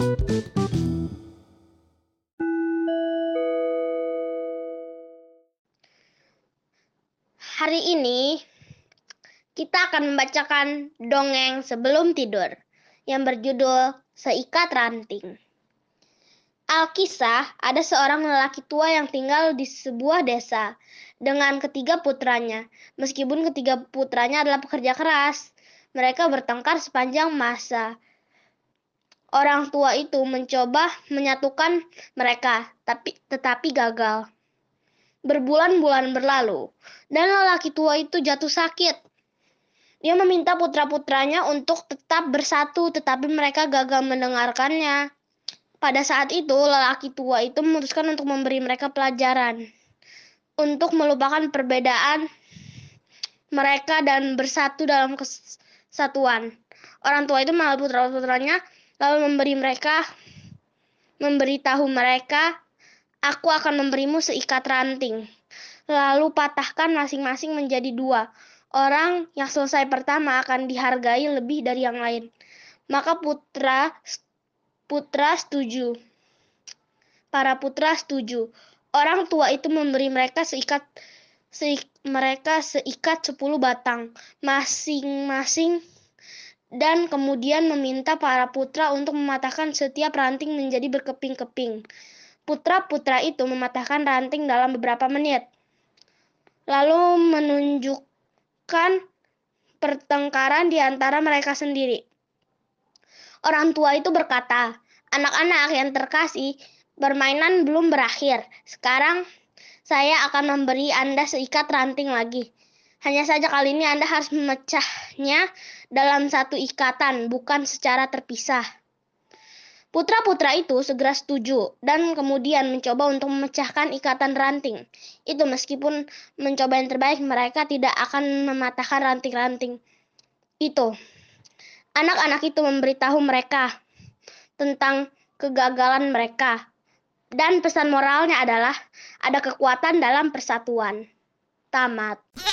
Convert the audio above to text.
Hari ini kita akan membacakan dongeng sebelum tidur yang berjudul Seikat Ranting. Alkisah, ada seorang lelaki tua yang tinggal di sebuah desa dengan ketiga putranya. Meskipun ketiga putranya adalah pekerja keras, mereka bertengkar sepanjang masa. Orang tua itu mencoba menyatukan mereka, tapi tetapi gagal. Berbulan-bulan berlalu, dan lelaki tua itu jatuh sakit. Dia meminta putra-putranya untuk tetap bersatu, tetapi mereka gagal mendengarkannya. Pada saat itu, lelaki tua itu memutuskan untuk memberi mereka pelajaran untuk melupakan perbedaan mereka dan bersatu dalam kesatuan. Orang tua itu malah putra-putranya lalu memberi mereka memberitahu mereka, "Aku akan memberimu seikat ranting." Lalu patahkan masing-masing menjadi dua. Orang yang selesai pertama akan dihargai lebih dari yang lain. Maka putra putra setuju. Para putra setuju. Orang tua itu memberi mereka seikat seik, mereka seikat sepuluh batang masing-masing dan kemudian meminta para putra untuk mematahkan setiap ranting menjadi berkeping-keping. Putra-putra itu mematahkan ranting dalam beberapa menit. Lalu menunjukkan pertengkaran di antara mereka sendiri. Orang tua itu berkata, "Anak-anak yang terkasih, Permainan belum berakhir. Sekarang saya akan memberi Anda seikat ranting lagi. Hanya saja kali ini Anda harus memecahnya dalam satu ikatan, bukan secara terpisah. Putra-putra itu segera setuju dan kemudian mencoba untuk memecahkan ikatan ranting. Itu meskipun mencoba yang terbaik, mereka tidak akan mematahkan ranting-ranting itu. Anak-anak itu memberitahu mereka tentang kegagalan mereka. Dan pesan moralnya adalah ada kekuatan dalam persatuan. Tamat.